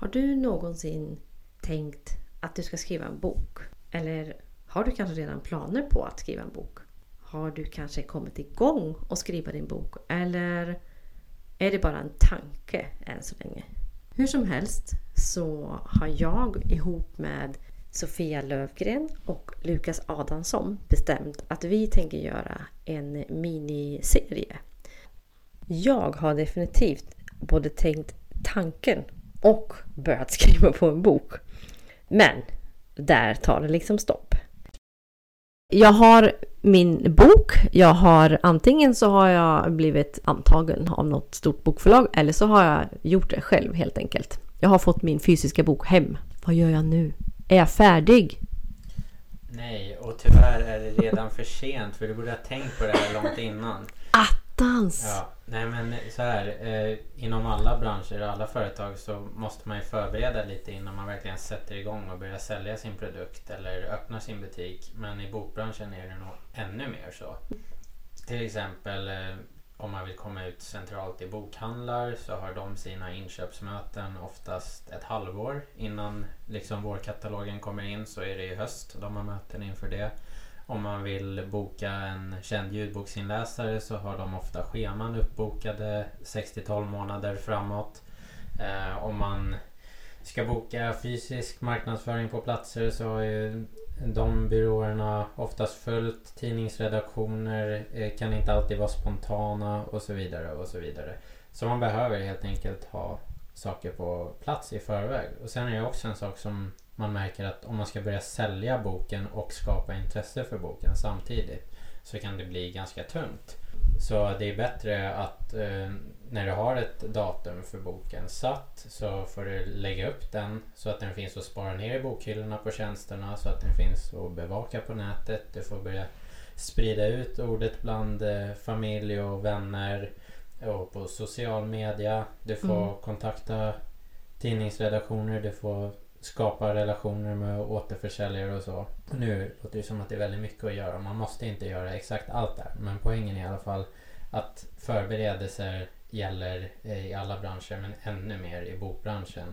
Har du någonsin tänkt att du ska skriva en bok? Eller har du kanske redan planer på att skriva en bok? Har du kanske kommit igång och skriva din bok? Eller är det bara en tanke än så länge? Hur som helst så har jag ihop med Sofia Lövgren och Lukas Adamsson bestämt att vi tänker göra en miniserie. Jag har definitivt både tänkt tanken och börjat skriva på en bok. Men där tar det liksom stopp. Jag har min bok. Jag har antingen så har jag blivit antagen av något stort bokförlag eller så har jag gjort det själv helt enkelt. Jag har fått min fysiska bok hem. Vad gör jag nu? Är jag färdig? Nej, och tyvärr är det redan för sent för du borde ha tänkt på det här långt innan. Attans! Ja, nej men så här. Eh, inom alla branscher och alla företag så måste man ju förbereda lite innan man verkligen sätter igång och börjar sälja sin produkt eller öppnar sin butik. Men i bokbranschen är det nog ännu mer så. Till exempel eh, om man vill komma ut centralt i bokhandlar så har de sina inköpsmöten oftast ett halvår innan liksom vårkatalogen kommer in så är det i höst de har möten inför det. Om man vill boka en känd ljudboksinläsare så har de ofta scheman uppbokade 6-12 månader framåt. Eh, om man ska boka fysisk marknadsföring på platser så har ju de byråerna oftast följt Tidningsredaktioner eh, kan inte alltid vara spontana och så vidare och så vidare. Så man behöver helt enkelt ha saker på plats i förväg. Och sen är det också en sak som man märker att om man ska börja sälja boken och skapa intresse för boken samtidigt så kan det bli ganska tungt. Så det är bättre att eh, när du har ett datum för boken satt så får du lägga upp den så att den finns att spara ner i bokhyllorna på tjänsterna så att den finns att bevaka på nätet. Du får börja sprida ut ordet bland eh, familj och vänner och på social media. Du får mm. kontakta tidningsredaktioner, du får skapa relationer med återförsäljare och så. nu låter det som att det är väldigt mycket att göra. Man måste inte göra exakt allt där. Men poängen är i alla fall att förberedelser gäller eh, i alla branscher men ännu mer i bokbranschen.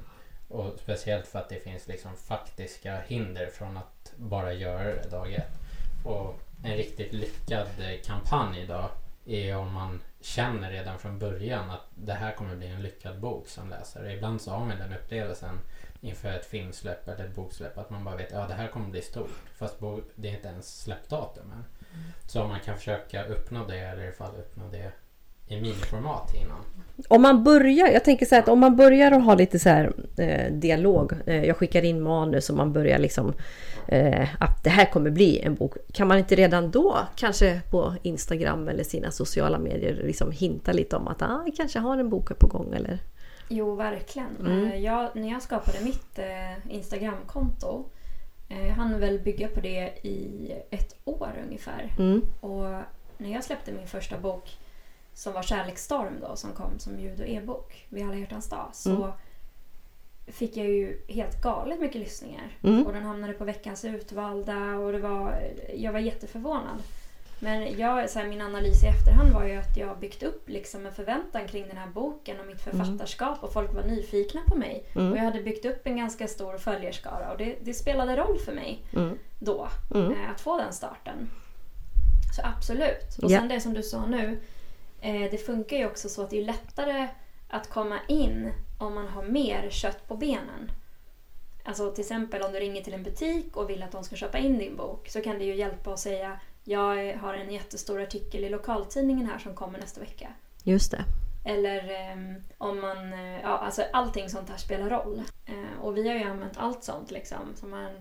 Och speciellt för att det finns liksom faktiska hinder från att bara göra det dag ett. Och en riktigt lyckad eh, kampanj idag är om man känner redan från början att det här kommer bli en lyckad bok som läsare. Ibland så har man den upplevelsen inför ett filmsläpp eller ett boksläpp att man bara vet att ja, det här kommer bli stort. Fast det är inte ens släppdatum än. Mm. Så man kan försöka uppnå det eller i alla fall uppnå det i miniformat innan. Om man börjar, jag tänker så här att om man börjar att ha lite så här eh, dialog. Eh, jag skickar in manus och man börjar liksom eh, att det här kommer bli en bok. Kan man inte redan då kanske på Instagram eller sina sociala medier liksom hinta lite om att ah, jag kanske har en bok på gång eller? Jo, verkligen. Mm. Eh, jag, när jag skapade mitt eh, Instagramkonto eh, jag hann väl bygga på det i ett år ungefär. Mm. Och när jag släppte min första bok som var Kärleksstorm då som kom som ljud och e-bok vid alla hjärtans dag så mm. fick jag ju helt galet mycket lyssningar. Mm. Och den hamnade på veckans utvalda och det var, jag var jätteförvånad. Men jag, så här, min analys i efterhand var ju att jag byggt upp liksom en förväntan kring den här boken och mitt mm. författarskap och folk var nyfikna på mig. Mm. Och jag hade byggt upp en ganska stor följerskara och det, det spelade roll för mig mm. då mm. eh, att få den starten. Så absolut. Och sen det som du sa nu. Eh, det funkar ju också så att det är lättare att komma in om man har mer kött på benen. Alltså till exempel om du ringer till en butik och vill att de ska köpa in din bok så kan det ju hjälpa att säga jag har en jättestor artikel i lokaltidningen här som kommer nästa vecka. Just det. Eller um, om man, uh, ja alltså allting sånt här spelar roll. Uh, och vi har ju använt allt sånt liksom. Som man,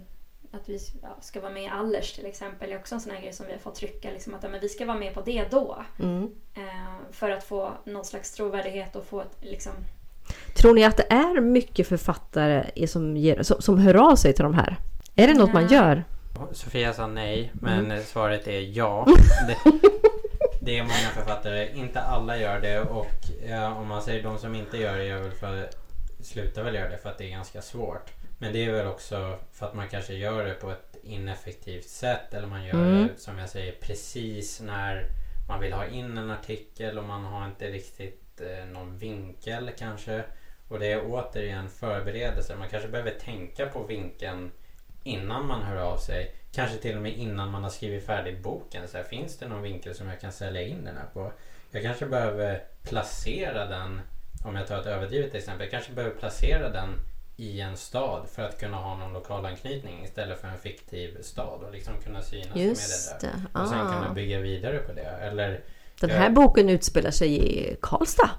att vi ja, ska vara med i Allers till exempel är också en sån här grej som vi har fått trycka. Liksom, att ja, men vi ska vara med på det då. Mm. Uh, för att få någon slags trovärdighet och få ett liksom... Tror ni att det är mycket författare som, ger, som, som hör av sig till de här? Är det något man gör? Sofia sa nej, men mm. svaret är ja. Det, det, är många författare. Inte alla gör det och ja, om man säger de som inte gör det gör väl för slutar väl göra det för att det är ganska svårt. Men det är väl också för att man kanske gör det på ett ineffektivt sätt eller man gör mm. det som jag säger precis när man vill ha in en artikel och man har inte riktigt eh, någon vinkel kanske. Och det är återigen förberedelser. Man kanske behöver tänka på vinkeln innan man hör av sig. Kanske till och med innan man har skrivit färdigt boken. Så här, finns det någon vinkel som jag kan sälja in den här på? Jag kanske behöver placera den, om jag tar ett överdrivet exempel, jag kanske behöver placera den i en stad för att kunna ha någon lokal anknytning istället för en fiktiv stad och liksom kunna synas Just med det där. Och sen kunna Ah. bygga vidare på det. Eller, Den här boken utspelar sig i Karlstad.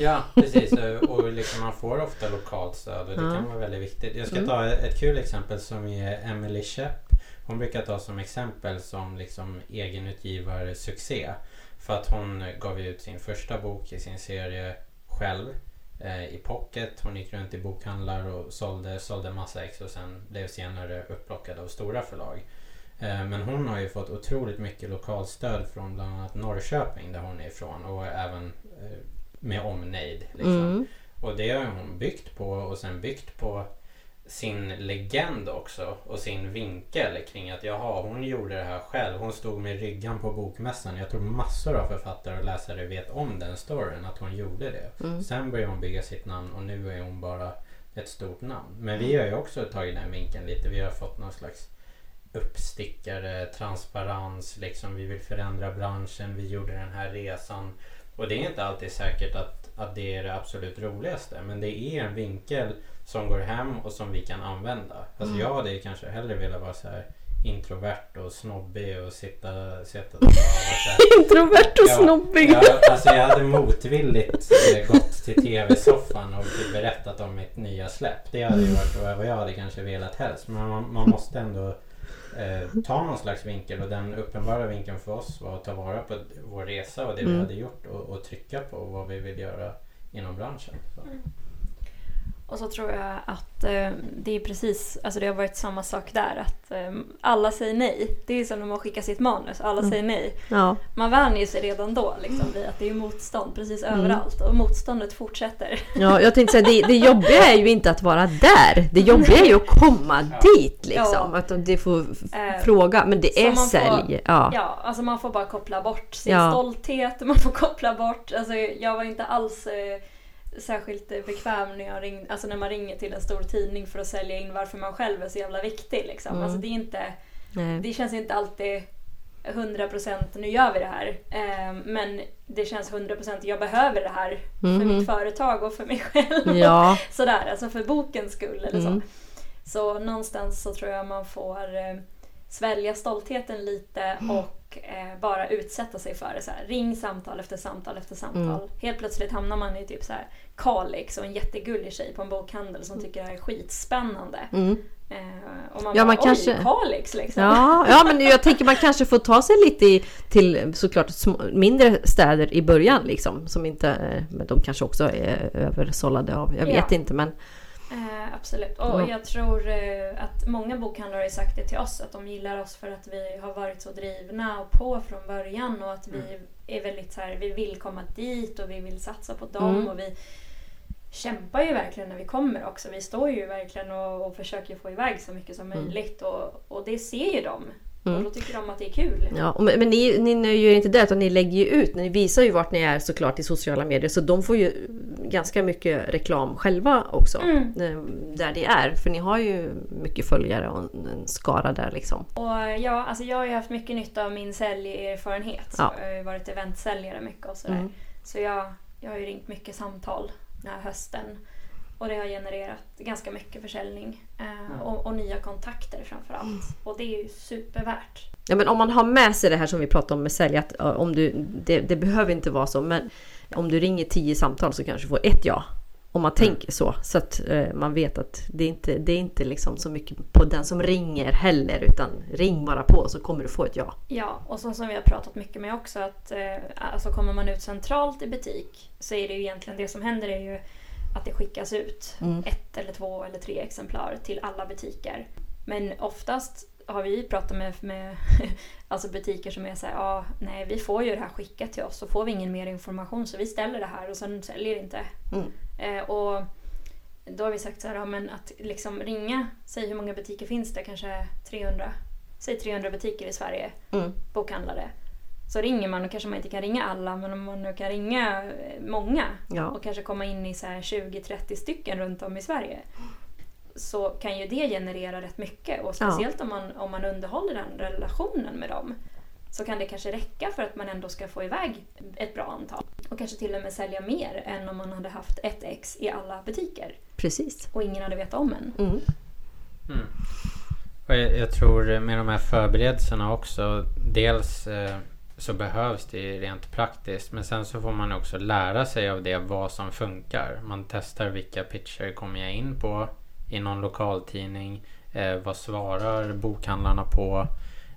ja, precis. Och liksom man får ofta lokalt stöd och det Ja. kan vara väldigt viktigt. Jag ska Mm. ta ett kul exempel som är Emily Shepp. Hon brukar ta som exempel som liksom egenutgivarsuccé. För att hon gav ut sin första bok i sin serie själv i pocket. Hon gick runt i bokhandlar och sålde, sålde massa ex och sen blev senare upplockad av stora förlag. Eh, men hon har ju fått otroligt mycket lokalstöd från bland annat Norrköping där hon är ifrån och även eh, med omnejd. Liksom. Mm. Och det har hon byggt på och sen byggt på sin legend också och sin vinkel kring att jaha, hon gjorde det här själv. Hon stod med ryggan på bokmässan. Jag tror massor av författare och läsare vet om den storyn, att hon gjorde det. Mm. Sen började hon bygga sitt namn och nu är hon bara ett stort namn. Men vi har ju också tagit den vinkeln lite. Vi har fått någon slags uppstickare, transparens, liksom vi vill förändra branschen, vi gjorde den här resan. Och det är inte alltid säkert att, att det är det absolut roligaste. Men det är en vinkel som går hem och som vi kan använda. Alltså Mm. jag hade kanske hellre velat vara så här introvert och snobbig och sitta, sitta och Introvert och Ja, snobbig. Ja, alltså jag hade motvilligt eh, gått till tv-soffan och berättat om mitt nya släpp. Det hade ju varit vad jag hade kanske velat helst. Men man, man måste ändå eh, ta någon slags vinkel och den uppenbara vinkeln för oss var att ta vara på vår resa och det vi Mm. hade gjort och, och trycka på vad vi vill göra inom branschen. Så. Och så tror jag att eh, det är precis, alltså det har varit samma sak där. Att eh, alla säger nej. Det är som när man skickar sitt manus, alla Mm. säger nej. Ja. Man vänjer sig redan då liksom, vid att det är motstånd precis Mm. överallt. Och motståndet fortsätter. ja, jag tänkte säga det, det jobbiga är ju inte att vara där. Det jobbiga är ju att komma Ja. dit liksom. Ja. Att de får Eh, fråga. Men det är sälj. Ja. Ja, alltså man får bara koppla bort sin Ja. stolthet. Man får koppla bort, alltså jag var inte alls eh, särskilt bekväm när, jag ring, alltså när man ringer till en stor tidning för att sälja in varför man själv är så jävla viktig. Liksom. Mm. Alltså det, är inte, Nej. det känns inte alltid 100% nu gör vi det här. Eh, men det känns 100% jag behöver det här för Mhm. mitt företag och för mig själv. Ja. Sådär, alltså för bokens skull eller Mm. så. Så någonstans så tror jag man får eh, svälja stoltheten lite Mm. och eh, bara utsätta sig för det. Så här, ring samtal efter samtal efter samtal. Mm. Helt plötsligt hamnar man i typ så här Kalix och en jättegullig tjej på en bokhandel som tycker det här är skitspännande. Mm. Eh, och man Ja, bara, man kanske- oj, Kalix liksom. Ja, ja, men jag tänker man kanske får ta sig lite i, till såklart små, mindre städer i början liksom. Som inte, eh, men de kanske också är översållade av, jag vet Ja. inte men. Eh, absolut. Och Ja. jag tror eh, att många bokhandlare har sagt det till oss att de gillar oss för att vi har varit så drivna och på från början och att vi är väldigt så här, vi vill komma dit och vi vill satsa på dem Mm. och vi kämpar ju verkligen när vi kommer också. Vi står ju verkligen och, och försöker få iväg så mycket som Mm. möjligt och, och det ser ju de. Mm. Och då tycker de att det är kul. Ja, men ni, ni nöjer er inte där utan ni lägger ju ut, ni visar ju vart ni är såklart i sociala medier så de får ju ganska mycket reklam själva också. Mm. eh, Där ni är, för ni har ju mycket följare och en, skara där liksom. Och ja, alltså jag har ju haft mycket nytta av min säljerfarenhet. Ja. Jag har ju varit eventsäljare mycket och sådär. Mm. Så jag, jag har ju ringt mycket samtal den här hösten. Och det har genererat ganska mycket försäljning. Eh, och, och nya kontakter framför allt. Och det är ju supervärt. Ja, men om man har med sig det här som vi pratade om med sälj, att om du, det, det behöver inte vara så, men om du ringer tio samtal så kanske du får ett ja. Om man tänker så, så att eh, man vet att det är inte det är inte liksom så mycket på den som ringer heller, utan ring bara på så kommer du få ett ja. Ja, och så som vi har pratat mycket med också att eh, alltså kommer man ut centralt i butik så är det ju egentligen det som händer är ju att det skickas ut Mm. ett eller två eller tre exemplar till alla butiker. Men oftast har vi pratat med, med alltså butiker som är så här, ja, nej vi får ju det här skickat till oss så får vi ingen mer information så vi ställer det här och sen säljer inte. Mm. Eh, och då har vi sagt så här, ja, men att liksom ringa, säg hur många butiker finns det, kanske 300? Säg 300 butiker i Sverige Mm. bokhandlare. Så ringer man och kanske man inte kan ringa alla men om man nu kan ringa många Ja. och kanske komma in i så här 20-30 stycken runt om i Sverige så kan ju det generera rätt mycket och speciellt om, man, om man underhåller den relationen med dem så kan det kanske räcka för att man ändå ska få iväg ett bra antal och kanske till och med sälja mer än om man hade haft ett ex i alla butiker Precis. och ingen hade vetat om en. Mm. Mm. Och jag, jag tror med de här förberedelserna också. Dels eh, så behövs det rent praktiskt. Men sen så får man också lära sig av det vad som funkar. Man testar vilka pitcher kommer jag in på i någon lokaltidning. Eh, vad svarar bokhandlarna på?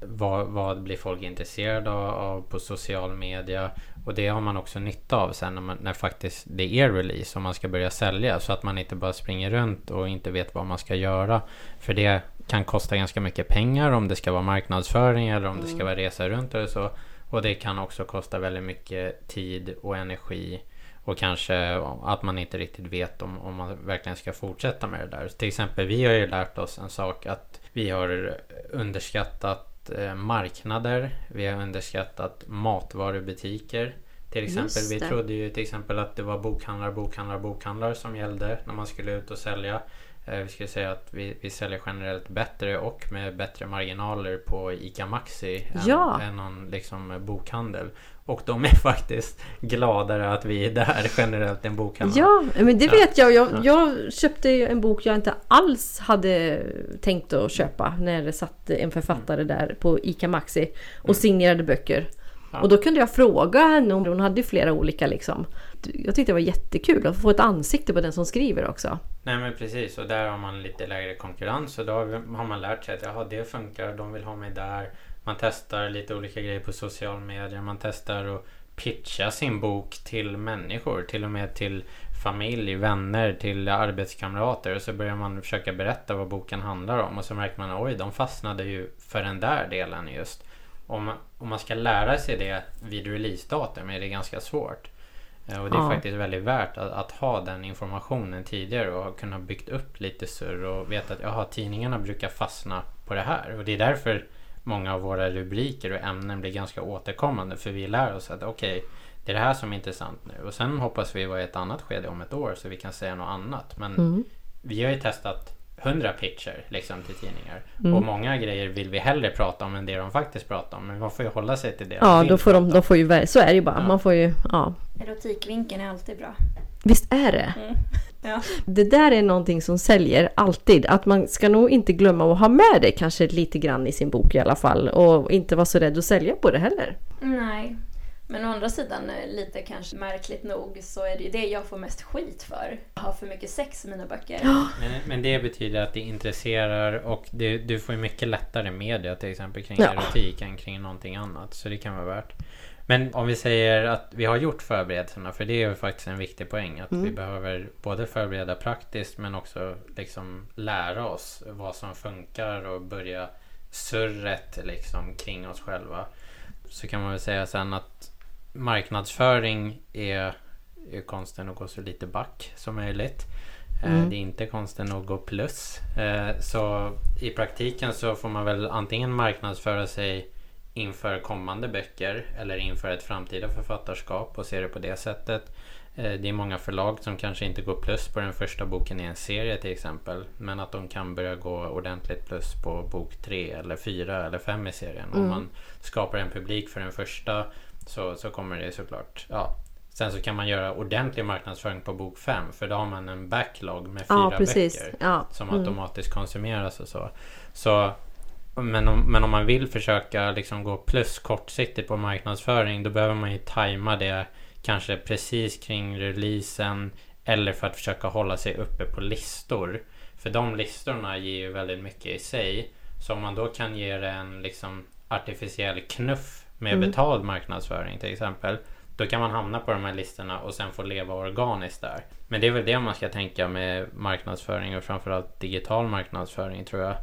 Vad, vad blir folk intresserade av, på social media? Och det har man också nytta av sen när, man, när faktiskt det är release och man ska börja sälja. Så att man inte bara springer runt och inte vet vad man ska göra. För det kan kosta ganska mycket pengar om det ska vara marknadsföring eller om det ska vara resa runt eller så. Och det kan också kosta väldigt mycket tid och energi. Och kanske att man inte riktigt vet om, om man verkligen ska fortsätta med det där. Till exempel vi har ju lärt oss en sak att vi har underskattat eh, marknader. Vi har underskattat matvarubutiker. Till exempel, vi trodde ju till exempel att det var bokhandlar, bokhandlar, bokhandlar som gällde när man skulle ut och sälja. Eh, Vi skulle säga att vi, vi säljer generellt bättre och med bättre marginaler på ICA Maxi än, Ja. än någon liksom bokhandel. Och de är faktiskt gladare att vi är där generellt än bokhandlarna. Ja, men det vet jag. jag. Ja. Jag köpte en bok jag inte alls hade tänkt att köpa när det satt en författare där på ICA Maxi och signerade böcker. Mm. Ja. Och då kunde jag fråga henne om hon hade flera olika liksom. Jag tyckte det var jättekul att få ett ansikte på den som skriver också. Nej men precis och där har man lite lägre konkurrens och då har man lärt sig att jaha det funkar, de vill ha mig där. Man testar lite olika grejer på social medier, man testar att pitcha sin bok till människor, till och med till familj, vänner, till arbetskamrater och så börjar man försöka berätta vad boken handlar om och så märker man oj de fastnade ju för den där delen just. Om om man ska lära sig det vid releasedatum är det ganska svårt. Eh, Och det är Ja. faktiskt väldigt värt att, att ha den informationen tidigare och kunna byggt upp lite surr och veta att jaha, tidningarna brukar fastna på det här. Och det är därför många av våra rubriker och ämnen blir ganska återkommande. För vi lär oss att okej, det är det här som är intressant nu. Och sen hoppas vi vara i ett annat skede om ett år så vi kan säga något annat. Men Mm. vi har ju testat 100 pitcher liksom till tidningar. Mm. Och många grejer vill vi hellre prata om än det de faktiskt pratar om. Men man får ju hålla sig till det Ja, vill då får de, de får ju, så är det ju bara. Ja. Man får ju, ja. Erotikvinkeln är alltid bra. Visst är det? Mm. Ja. Det där är någonting som säljer alltid. Att man ska nog inte glömma att ha med det kanske lite grann i sin bok i alla fall. Och inte vara så rädd att sälja på det heller. Nej. Men å andra sidan, eh, lite kanske märkligt nog, så är det ju det jag får mest skit för. Jag har för mycket sex i mina böcker. Men, men det betyder att det intresserar och det, du får ju mycket lättare media till exempel kring Ja. erotik än kring någonting annat. Så det kan vara värt. Men om vi säger att vi har gjort förberedelserna, för det är ju faktiskt en viktig poäng. Att vi behöver både förbereda praktiskt men också liksom lära oss vad som funkar och börja surret liksom kring oss själva. Så kan man väl säga sen att marknadsföring är, är konsten att gå så lite back som möjligt. Eh, Mm. Det är inte konsten att gå plus. Eh, Så i praktiken så får man väl antingen marknadsföra sig inför kommande böcker eller inför ett framtida författarskap och se det på det sättet. Eh, Det är många förlag som kanske inte går plus på den första boken i en serie till exempel. Men att de kan börja gå ordentligt plus på bok tre eller fyra eller fem i serien. Om Mm. man skapar en publik för den första så, så kommer det såklart... Ja. Sen så kan man göra ordentlig marknadsföring på bok fem för då har man en backlog med fyra Ja, böcker Ja. som Mm. automatiskt konsumeras och så. så men, om, men om man vill försöka liksom gå plus kortsiktigt på marknadsföring då behöver man ju tajma det kanske precis kring releasen eller för att försöka hålla sig uppe på listor. För de listorna ger ju väldigt mycket i sig. Så om man då kan ge det en liksom artificiell knuff med Mm. betald marknadsföring till exempel. Då kan man hamna på de här listorna och sen få leva organiskt där. Men det är väl det man ska tänka med marknadsföring och framförallt digital marknadsföring tror jag.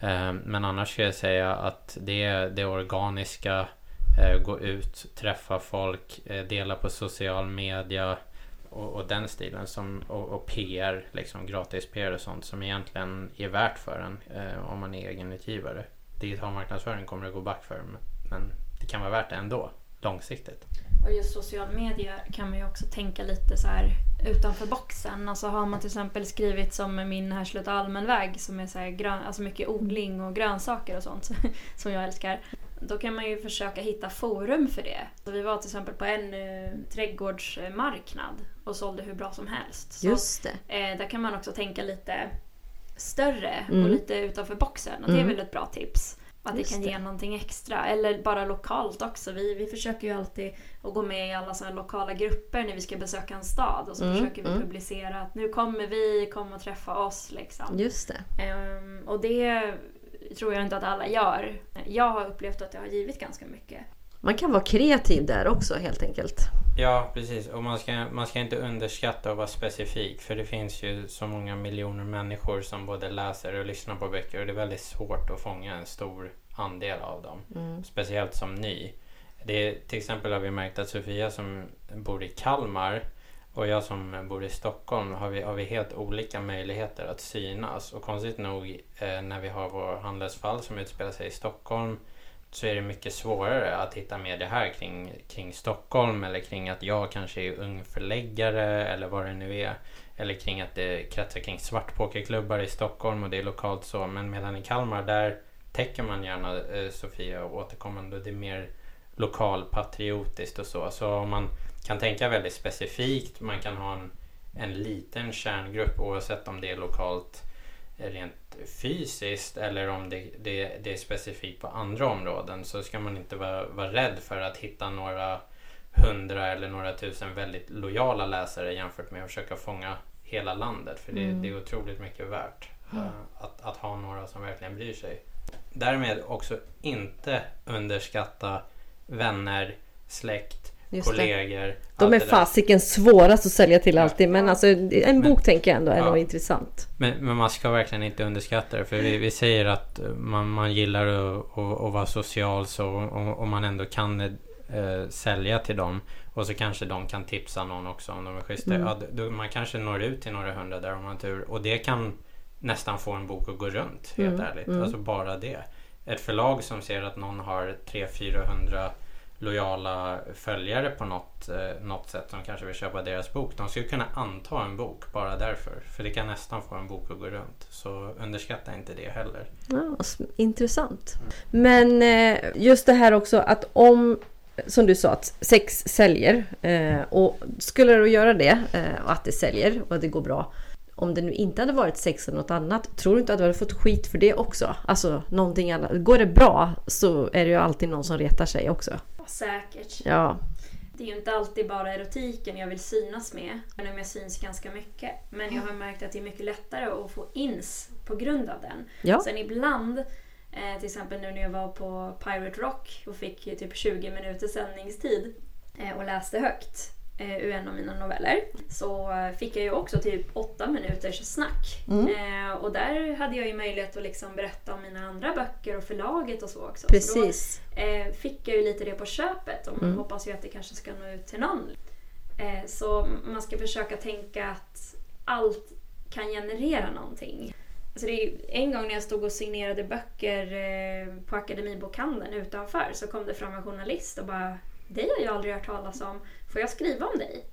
Eh, Men annars ska jag säga att det är det organiska, eh, gå ut, träffa folk, eh, dela på social media och, och den stilen som, och, och PR, liksom gratis PR och sånt som egentligen är värt för en eh, om man är egenutgivare. Digital marknadsföring kommer det gå back för men det kan vara värt det ändå. långsiktigt. Och just social media kan man ju också tänka lite så här utanför boxen. Alltså har man till exempel skrivit som min Härslet allmänväg som är så här grön, alltså mycket odling och grönsaker och sånt som jag älskar. Då kan man ju försöka hitta forum för det. Så vi var till exempel på en eh, trädgårdsmarknad och sålde hur bra som helst. Så, Just det. Eh, där kan man också tänka lite större Mm. och lite utanför boxen. Och det är Mm. väl ett bra tips. Att Just det kan det. ge någonting extra. Eller bara lokalt också. Vi, vi försöker ju alltid att gå med i alla så här lokala grupper när vi ska besöka en stad. Och så Mm, försöker vi mm. publicera att nu kommer vi, kom och träffa oss. Liksom. Just det. Ehm, och det tror jag inte att alla gör. Jag har upplevt att det har givit ganska mycket. Man kan vara kreativ där också helt enkelt. Ja, precis. Och man ska, man ska inte underskatta att vara specifik. För det finns ju så många miljoner människor som både läser och lyssnar på böcker. Och det är väldigt svårt att fånga en stor andel av dem. Mm. Speciellt som ny. Det är, till exempel har vi märkt att Sofia som bor i Kalmar och jag som bor i Stockholm har vi, har vi helt olika möjligheter att synas. Och konstigt nog eh, när vi har vår handelsfall som utspelar sig i Stockholm så är det mycket svårare att hitta media här kring, kring Stockholm eller kring att jag kanske är ung förläggare eller vad det nu är. Eller kring att det kretsar kring svartpokerklubbar i Stockholm och det är lokalt så. Men medan i Kalmar där täcker man gärna eh, Sofia återkommande. Det är mer lokalpatriotiskt och så. Så om man kan tänka väldigt specifikt, man kan ha en, en liten kärngrupp oavsett om det är lokalt eh, rent fysiskt eller om det, det, det är specifikt på andra områden så ska man inte vara, vara rädd för att hitta några hundra eller några tusen väldigt lojala läsare jämfört med att försöka fånga hela landet. För det, Mm. det är otroligt mycket värt eh, att, att ha några som verkligen bryr sig. Därmed också inte underskatta vänner, släkt, Just kollegor. De är fasiken svårast att sälja till alltid men alltså en Men- bok tänker jag ändå är Ja. nog intressant. Men, men man ska verkligen inte underskatta det. För vi, vi säger att eh, man, man gillar att, att, vara social så och, och man ändå kan eh, sälja till dem. Och så kanske de kan tipsa någon också om de är schyssta. Mm. Ja, man kanske når ut till några hundra där om man har tur. Och det kan nästan få en bok att gå runt. Helt Mm, ärligt. mm. Alltså bara det. Ett förlag som ser att någon har 300-400 lojala följare på något, eh, något sätt som kanske vill köpa deras bok. De skulle kunna anta en bok bara därför. För det kan nästan få en bok att gå runt. Så underskatta inte det heller. Ja, intressant. Men eh, just det här också att om, som du sa, att sex säljer. Eh, och skulle det då göra det, eh, och att det säljer och att det går bra. Om det nu inte hade varit sex eller något annat, tror du inte att du hade fått skit för det också? Alltså någonting annat. Går det bra så är det ju alltid någon som retar sig också. Säkert. Ja, Det är ju inte alltid bara erotiken jag vill synas med. Även om jag syns ganska mycket. Men jag har märkt att det är mycket lättare att få ins på grund av den. ja. Sen ibland, eh, till exempel nu när jag var på Pirate Rock och fick ju typ 20 minuters sändningstid eh, och läste högt eh, ur en av mina noveller. Så fick jag ju också typ 8 minuters snack. Mm. Eh, och där hade jag ju möjlighet att liksom berätta om mina andra böcker och förlaget och så också. Så precis. då eh, fick jag ju lite det på köpet och man Mm. hoppas ju att det kanske ska nå ut till någon. Eh, så man ska försöka tänka att allt kan generera någonting. Alltså är, en gång när jag stod och signerade böcker eh, på Akademibokhandeln utanför så kom det fram en journalist och bara Dig har jag aldrig hört talas om. Får jag skriva om dig?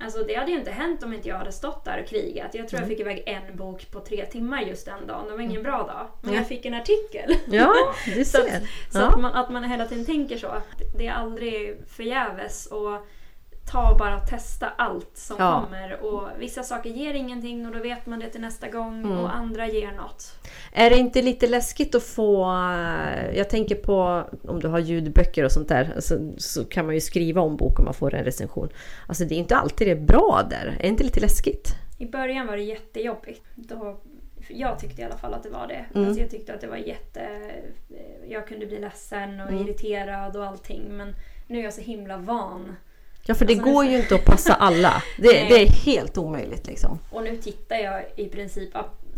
Alltså det hade ju inte hänt om inte jag hade stått där och krigat. Jag tror jag fick iväg en bok på tre timmar just den dagen. Det var ingen bra dag. Men jag fick en artikel. Ja, du Så, att, ser. så Ja. att, man, att man hela tiden tänker så. Att det är aldrig förgäves. Och ta och bara testa allt som Ja. kommer. Och vissa saker ger ingenting och då vet man det till nästa gång. Mm. Och andra ger något. Är det inte lite läskigt att få... Jag tänker på om du har ljudböcker och sånt där. Så, så kan man ju skriva om bok om man får en recension. Alltså det är inte alltid det är bra där. Är det inte lite läskigt? I början var det jättejobbigt. Då, jag tyckte i alla fall att det var det. Mm. Alltså jag tyckte att det var jätte... Jag kunde bli ledsen och Mm. irriterad och allting. Men nu är jag så himla van. Ja, för det Alltså, går nu- ju inte att passa alla. Det, det är helt omöjligt liksom. Och nu tittar jag i princip...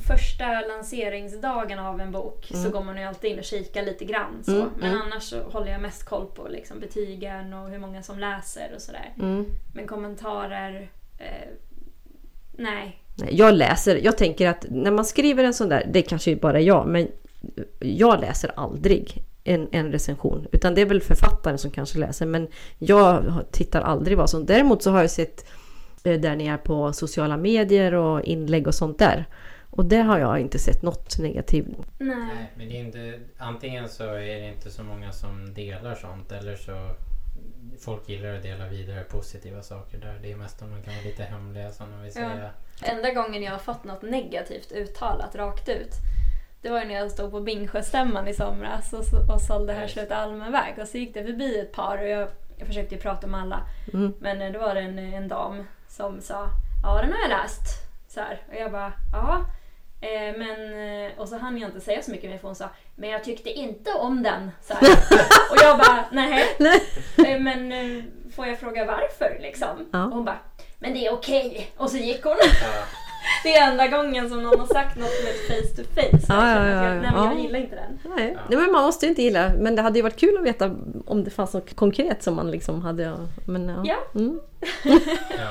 Första lanseringsdagen av en bok så går man ju alltid in och kikar lite grann. Så. Mm, Men mm. annars så håller jag mest koll på liksom, betygen och hur många som läser och sådär. Mm. Men kommentarer... Eh, nej. Nej, Jag läser, jag tänker att när man skriver en sån där, det kanske bara är jag, men jag läser aldrig en, en recension. Utan det är väl författaren som kanske läser. Men jag tittar aldrig vad som... Däremot så har jag sett eh, där ni är på sociala medier och inlägg och sånt där. Och där har jag inte sett något negativt. Nej. Nej, men det är inte... Antingen så är det inte så många som delar sånt eller så folk gillar att dela vidare positiva saker där. Det är mest om de kan vara lite hemliga som de vill säga. Ja. Enda gången jag har fått något negativt uttalat rakt ut det var när jag stod på Bingsjöstämman i somras och, och sålde här Slut allmän väg. Och så gick det förbi ett par och jag, jag försökte ju prata med alla. Mm. Men eh, då var det en, en dam som sa Ja den har jag läst. Så här. Och jag bara ja. Eh, men, eh, och så hann jag inte säga så mycket mer för hon sa Men jag tyckte inte om den. Så och jag bara nej. Eh, men eh, får jag fråga varför liksom? Ja. Och hon bara Men det är okej. Och så gick hon. Ja. Det är enda gången som någon har sagt något med face to face. Ja, ja, ja, jag, nej, men jag gillar inte den. Nej. nej, men man måste ju inte gilla. Men det hade ju varit kul att veta om det fanns något konkret som man liksom hade. Men, ja. Ja. Mm. ja.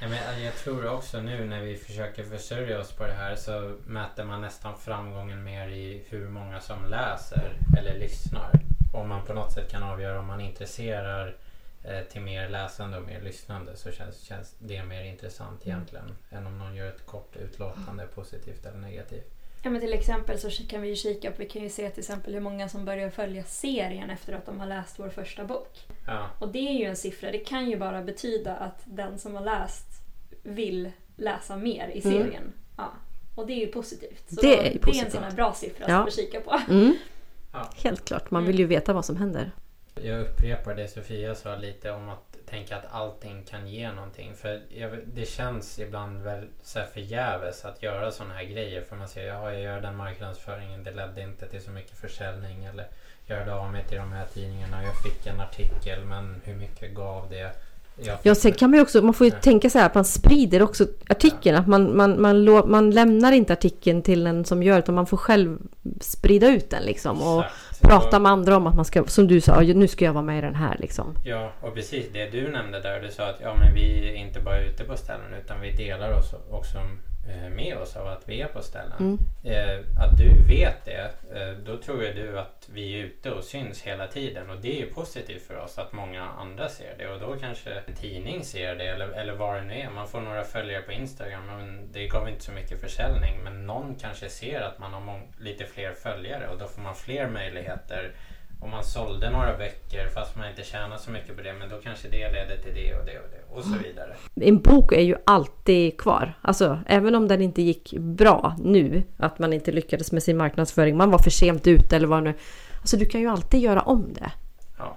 Ja, men jag tror också nu när vi försöker försörja oss på det här så mäter man nästan framgången mer i hur många som läser eller lyssnar. Om man på något sätt kan avgöra om man intresserar till mer läsande och mer lyssnande så känns, känns det mer intressant mm. egentligen än om någon gör ett kort utlåtande positivt eller negativt. Ja men till exempel så kan vi ju kika på, vi kan ju se till exempel hur många som börjar följa serien efter att de har läst vår första bok. Ja. Och det är ju en siffra, det kan ju bara betyda att den som har läst vill läsa mer i mm. serien. Mm. Ja. Och det är ju positivt. Så det, är, positivt. det är en sån här bra siffra ja. att kika på. Mm. Ja. Helt klart, man vill ju veta vad som händer. Jag upprepar det Sofia sa lite om att tänka att allting kan ge någonting. För jag, det känns ibland väl så här förgäves att göra sådana här grejer. För man säger ja, jag gör den marknadsföringen, det ledde inte till så mycket försäljning. Eller jag hörde av mig till de här tidningarna, jag fick en artikel men hur mycket gav det? Ja, sen kan man ju också, man får ju ja. tänka så här att man sprider också artikeln. Ja. Att man, man, man, man, man lämnar inte artikeln till en som gör utan man får själv sprida ut den liksom. Och prata med andra om att man ska, som du sa, nu ska jag vara med i den här liksom. Ja, och precis det du nämnde där. Du sa att ja, men vi är inte bara ute på ställen utan vi delar oss också med oss av att vi är på ställen. Mm. Eh, att du vet det, eh, då tror jag du att vi är ute och syns hela tiden och det är positivt för oss att många andra ser det och då kanske en tidning ser det eller, eller vad det nu är. Man får några följare på Instagram men det gav inte så mycket försäljning men någon kanske ser att man har lite fler följare och då får man fler möjligheter om man sålde några böcker fast man inte tjänar så mycket på det men då kanske det leder till det och det och det och så vidare. En bok är ju alltid kvar. Alltså även om den inte gick bra nu, att man inte lyckades med sin marknadsföring, man var för sent ute eller vad nu. Alltså du kan ju alltid göra om det. Ja.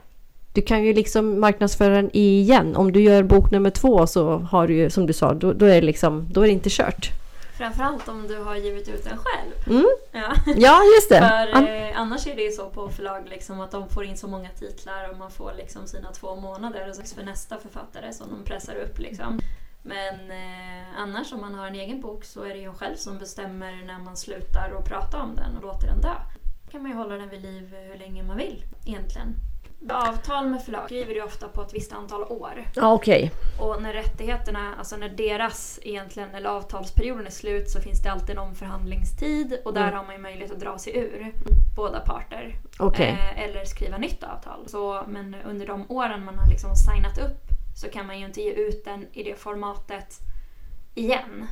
Du kan ju liksom marknadsföra den igen. Om du gör bok nummer två så har du ju som du sa, då, då är det liksom, då är det inte kört. Framförallt om du har givit ut den själv. Mm. Ja. ja, just det. För eh, annars är det ju så på förlag liksom, att de får in så många titlar och man får liksom sina två månader för nästa författare som de pressar upp. Liksom. Men eh, annars om man har en egen bok så är det ju själv som bestämmer när man slutar att prata om den och låter den dö. Då kan man ju hålla den vid liv hur länge man vill egentligen. Avtal med förlag skriver du ofta på ett visst antal år. Ja, okej. Okay. Och när rättigheterna, alltså när deras egentligen, eller avtalsperioden är slut så finns det alltid en omförhandlingstid och där mm. har man ju möjlighet att dra sig ur, båda parter. Okay. Eh, eller skriva nytt avtal. Så, men under de åren man har liksom signat upp så kan man ju inte ge ut den i det formatet igen.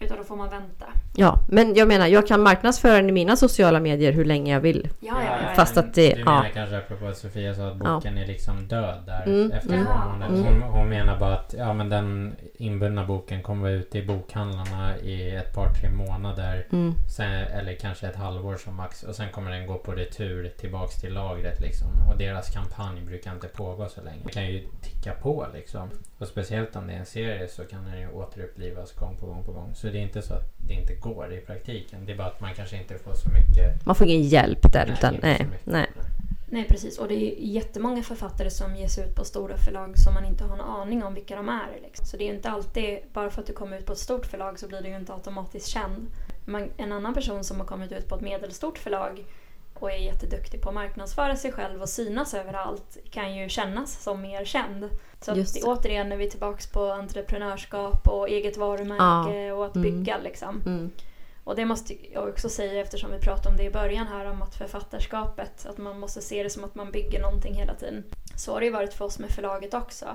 Utan då får man vänta. Ja, men jag menar, jag kan marknadsföra den i mina sociala medier hur länge jag vill. Ja, ja, ja, Fast att det... Du menar ja. kanske apropå att Sofia sa att boken ja. är liksom död där mm. efter mm. mm. Hon, hon menar bara att ja, men den inbundna boken kommer vara ute i bokhandlarna i ett par, tre månader. Mm. Sen, eller kanske ett halvår som max. Och sen kommer den gå på retur tillbaks till lagret liksom. Och deras kampanj brukar inte pågå så länge. Det kan ju ticka på liksom. Och speciellt om det är en serie så kan den ju återupplivas gång på gång på gång. Så det är inte så att det inte går i praktiken. Det är bara att man kanske inte får så mycket... Man får ingen hjälp där. Nej, utan, nej, nej. nej, precis. Och det är jättemånga författare som ges ut på stora förlag som man inte har en aning om vilka de är. Liksom. Så det är inte alltid, bara för att du kommer ut på ett stort förlag så blir du ju inte automatiskt känd. Man, en annan person som har kommit ut på ett medelstort förlag och är jätteduktig på att marknadsföra sig själv och synas överallt kan ju kännas som mer känd. Så att det, återigen är vi tillbaka på entreprenörskap och eget varumärke ja. och att mm. bygga liksom. Mm. Och det måste jag också säga eftersom vi pratade om det i början här om att författarskapet, att man måste se det som att man bygger någonting hela tiden. Så har det ju varit för oss med förlaget också.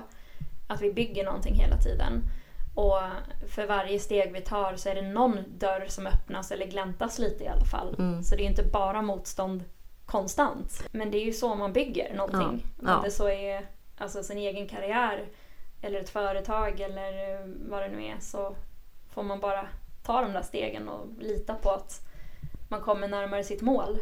Att vi bygger någonting hela tiden. Och för varje steg vi tar så är det någon dörr som öppnas eller gläntas lite i alla fall. Mm. Så det är inte bara motstånd konstant. Men det är ju så man bygger någonting. Ja. Ja. Om det så är alltså sin egen karriär eller ett företag eller vad det nu är så får man bara ta de där stegen och lita på att man kommer närmare sitt mål.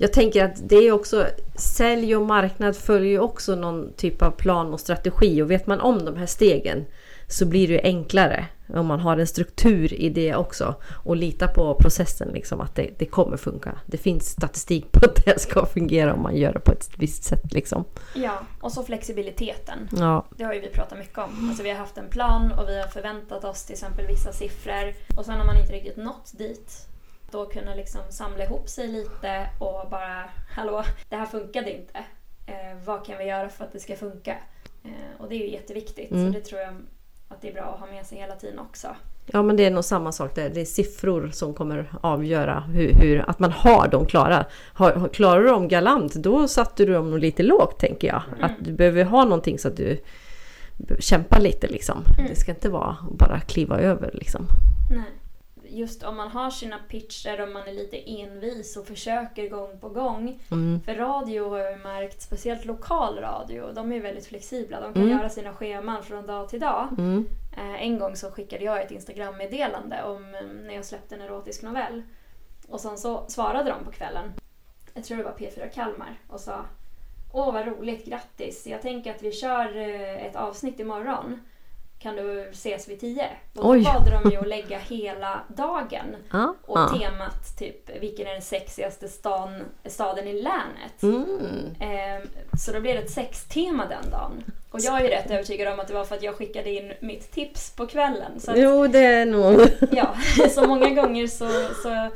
Jag tänker att det är också sälj och marknad följer ju också någon typ av plan och strategi och vet man om de här stegen så blir det enklare om man har en struktur i det också och lita på processen, liksom, att det, det, kommer funka. Det finns statistik på att det ska fungera om man gör det på ett visst sätt. Liksom. Ja, och så flexibiliteten. Ja. Det har ju vi pratat mycket om. Alltså, vi har haft en plan och vi har förväntat oss till exempel vissa siffror och sen har man inte riktigt nått dit då kunna liksom samla ihop sig lite och bara Hallå, det här funkade inte. Eh, vad kan vi göra för att det ska funka? Eh, och det är ju jätteviktigt. Mm. Så det tror jag att det är bra att ha med sig hela tiden också. Ja men det är nog samma sak där. Det är siffror som kommer avgöra hur, hur att man har dem klara. Har, klarar du dem galant då satte du dem lite lågt tänker jag. Mm. Att du behöver ha någonting så att du kämpar lite liksom. Mm. Det ska inte vara bara kliva över liksom. Nej just om man har sina pitcher och man är lite envis och försöker gång på gång. Mm. För radio har jag märkt, speciellt lokal radio, de är väldigt flexibla. De kan mm. göra sina scheman från dag till dag. Mm. Eh, en gång så skickade jag ett Instagram-meddelande om eh, när jag släppte en erotisk novell. Och sen så svarade de på kvällen, jag tror det var P4 Kalmar, och sa Åh vad roligt, grattis! Jag tänker att vi kör eh, ett avsnitt imorgon kan du ses vid tio? Och då Oj. valde de ju att lägga hela dagen. Ah, och ah. temat typ vilken är den sexigaste stan, staden i länet? Mm. Eh, så då blev det ett sextema den dagen. Och jag är ju rätt övertygad om att det var för att jag skickade in mitt tips på kvällen. Så att, jo, det är nog. ja, så många gånger så, så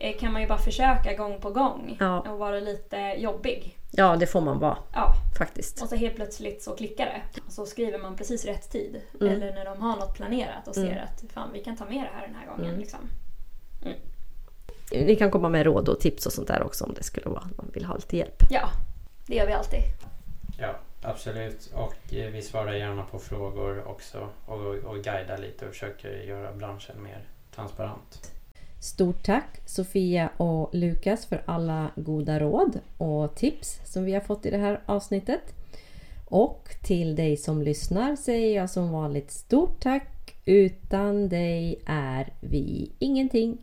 eh, kan man ju bara försöka gång på gång ja. och vara lite jobbig. Ja, det får man vara. Ja. Faktiskt. Och så helt plötsligt så klickar det. Och så skriver man precis rätt tid. Mm. Eller när de har något planerat och ser mm. att fan, vi kan ta med det här den här gången. Mm. Liksom. Mm. Ni kan komma med råd och tips och sånt där också om det skulle vara man vill ha lite hjälp. Ja, det gör vi alltid. Ja, absolut. Och eh, vi svarar gärna på frågor också och, och guidar lite och försöker göra branschen mer transparent. Stort tack Sofia och Lukas för alla goda råd och tips som vi har fått i det här avsnittet. Och till dig som lyssnar säger jag som vanligt stort tack. Utan dig är vi ingenting.